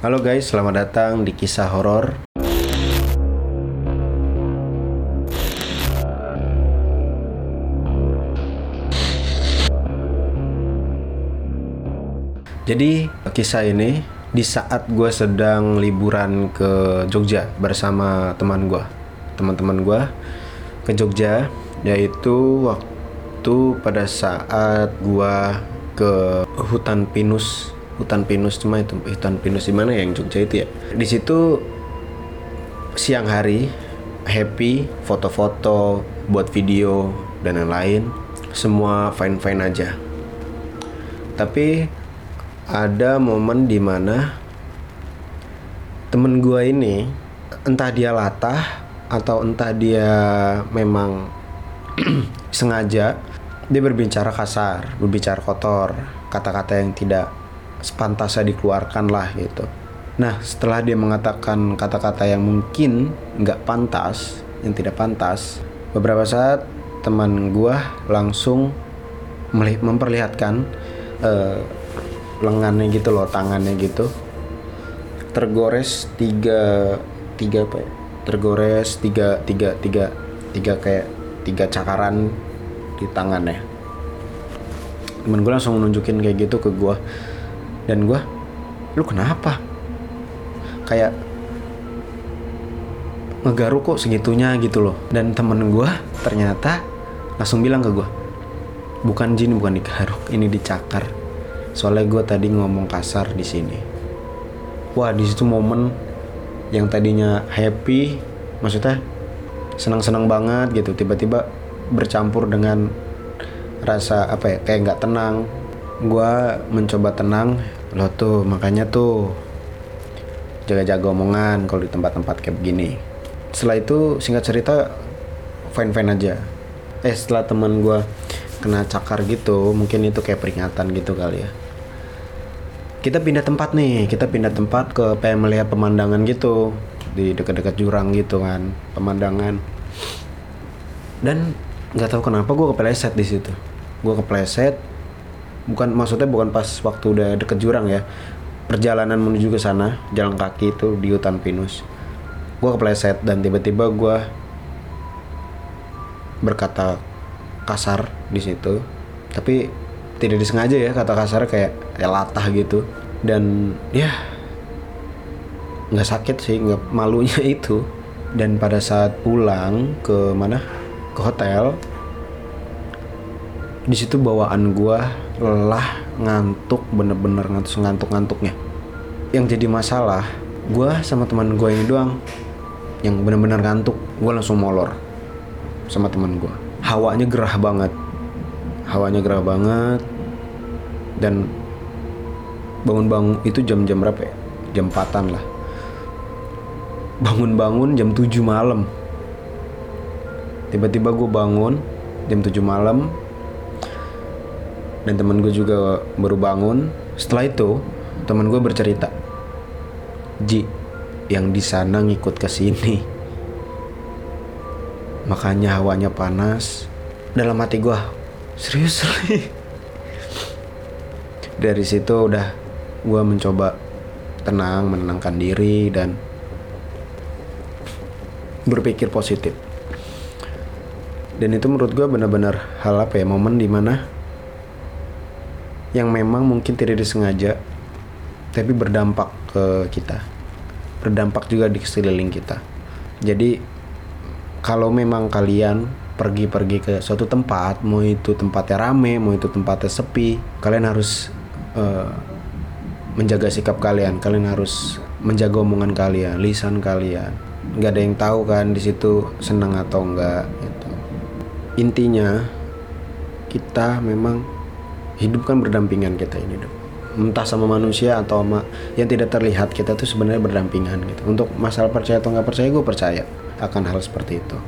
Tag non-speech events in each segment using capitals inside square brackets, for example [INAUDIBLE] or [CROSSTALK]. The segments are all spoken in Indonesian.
Halo guys, selamat datang di kisah horor. Jadi kisah ini di saat gue sedang liburan ke Jogja bersama teman gue, teman-teman gue ke Jogja, yaitu waktu pada saat gue ke hutan pinus hutan pinus cuma itu hutan pinus di mana ya yang Jogja itu ya. Di situ siang hari happy foto-foto buat video dan lain-lain. Semua fine fine aja. Tapi ada momen di mana temen gua ini entah dia latah atau entah dia memang [CLEARS THROAT] sengaja dia berbicara kasar berbicara kotor kata-kata yang tidak sepantasnya dikeluarkan lah gitu. Nah setelah dia mengatakan kata-kata yang mungkin nggak pantas, yang tidak pantas, beberapa saat teman gua langsung memperlihatkan uh, lengannya gitu loh, tangannya gitu, tergores tiga tiga apa? Ya? Tergores tiga tiga tiga tiga kayak tiga cakaran di tangannya. Temen gue langsung nunjukin kayak gitu ke gue dan gue lu kenapa? Kayak ngegaru kok segitunya gitu loh. Dan temen gue ternyata langsung bilang ke gue bukan jin bukan digaruk ini dicakar. Soalnya gue tadi ngomong kasar di sini. Wah di situ momen yang tadinya happy maksudnya senang-senang banget gitu tiba-tiba bercampur dengan rasa apa ya kayak nggak tenang. Gue mencoba tenang lo tuh makanya tuh jaga-jaga omongan kalau di tempat-tempat kayak begini. Setelah itu singkat cerita fine fine aja. Eh setelah teman gue kena cakar gitu mungkin itu kayak peringatan gitu kali ya. Kita pindah tempat nih kita pindah tempat ke pengen melihat pemandangan gitu. Di dekat-dekat jurang gitu kan pemandangan. Dan nggak tahu kenapa gue kepleset di situ. Gue kepleset bukan maksudnya bukan pas waktu udah deket jurang ya. Perjalanan menuju ke sana jalan kaki itu di hutan pinus. Gue kepleset dan tiba-tiba gue berkata kasar di situ. Tapi tidak disengaja ya kata kasar kayak ya latah gitu. Dan ya nggak sakit sih nggak malunya [LAUGHS] itu. Dan pada saat pulang ke mana? Ke hotel di situ bawaan gue lelah ngantuk bener-bener ngantuk ngantuk ngantuknya yang jadi masalah gue sama teman gue ini doang yang bener-bener ngantuk. Gue langsung molor sama teman gue hawanya gerah banget. Hawanya gerah banget. Dan bangun-bangun itu jam-jam berapa ya? Jam 4 lah. Bangun-bangun jam 7 malam. Tiba-tiba gue bangun jam 7 malam dan teman gue juga baru bangun. Setelah itu teman gue bercerita. Ji yang di sana ngikut ke sini. Makanya hawanya panas. Dalam hati gue serius dari situ udah gue mencoba tenang menenangkan diri dan berpikir positif. Dan itu menurut gue benar-benar hal apa ya momen di mana yang memang mungkin tidak disengaja tapi berdampak ke kita. Berdampak juga di sekeliling kita. Jadi kalau memang kalian pergi-pergi ke suatu tempat mau itu tempatnya rame mau itu tempatnya sepi kalian harus uh, menjaga sikap kalian. Kalian harus menjaga omongan kalian lisan kalian. Nggak ada yang tahu kan di situ senang atau enggak gitu. intinya kita memang hidup kan berdampingan kita ini dong entah sama manusia atau sama yang tidak terlihat kita tuh sebenarnya berdampingan gitu. Untuk masalah percaya atau nggak percaya gue percaya akan hal seperti itu.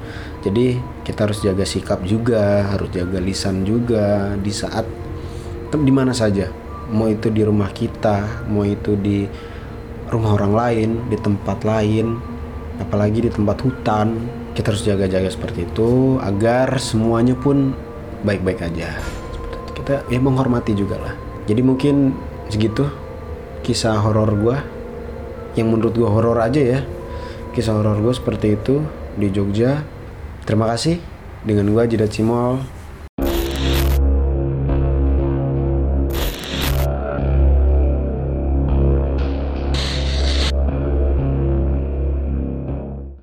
Jadi kita harus jaga sikap juga harus jaga lisan juga di saat di mana saja. Mau itu di rumah kita mau itu di rumah orang lain di tempat lain apalagi di tempat hutan kita harus jaga-jaga seperti itu agar semuanya pun baik-baik aja kita ya menghormati juga lah jadi mungkin segitu kisah horor gue yang menurut gue horor aja ya. Kisah horor gue seperti itu di Jogja. Terima kasih. Dengan gue Jidat Cimol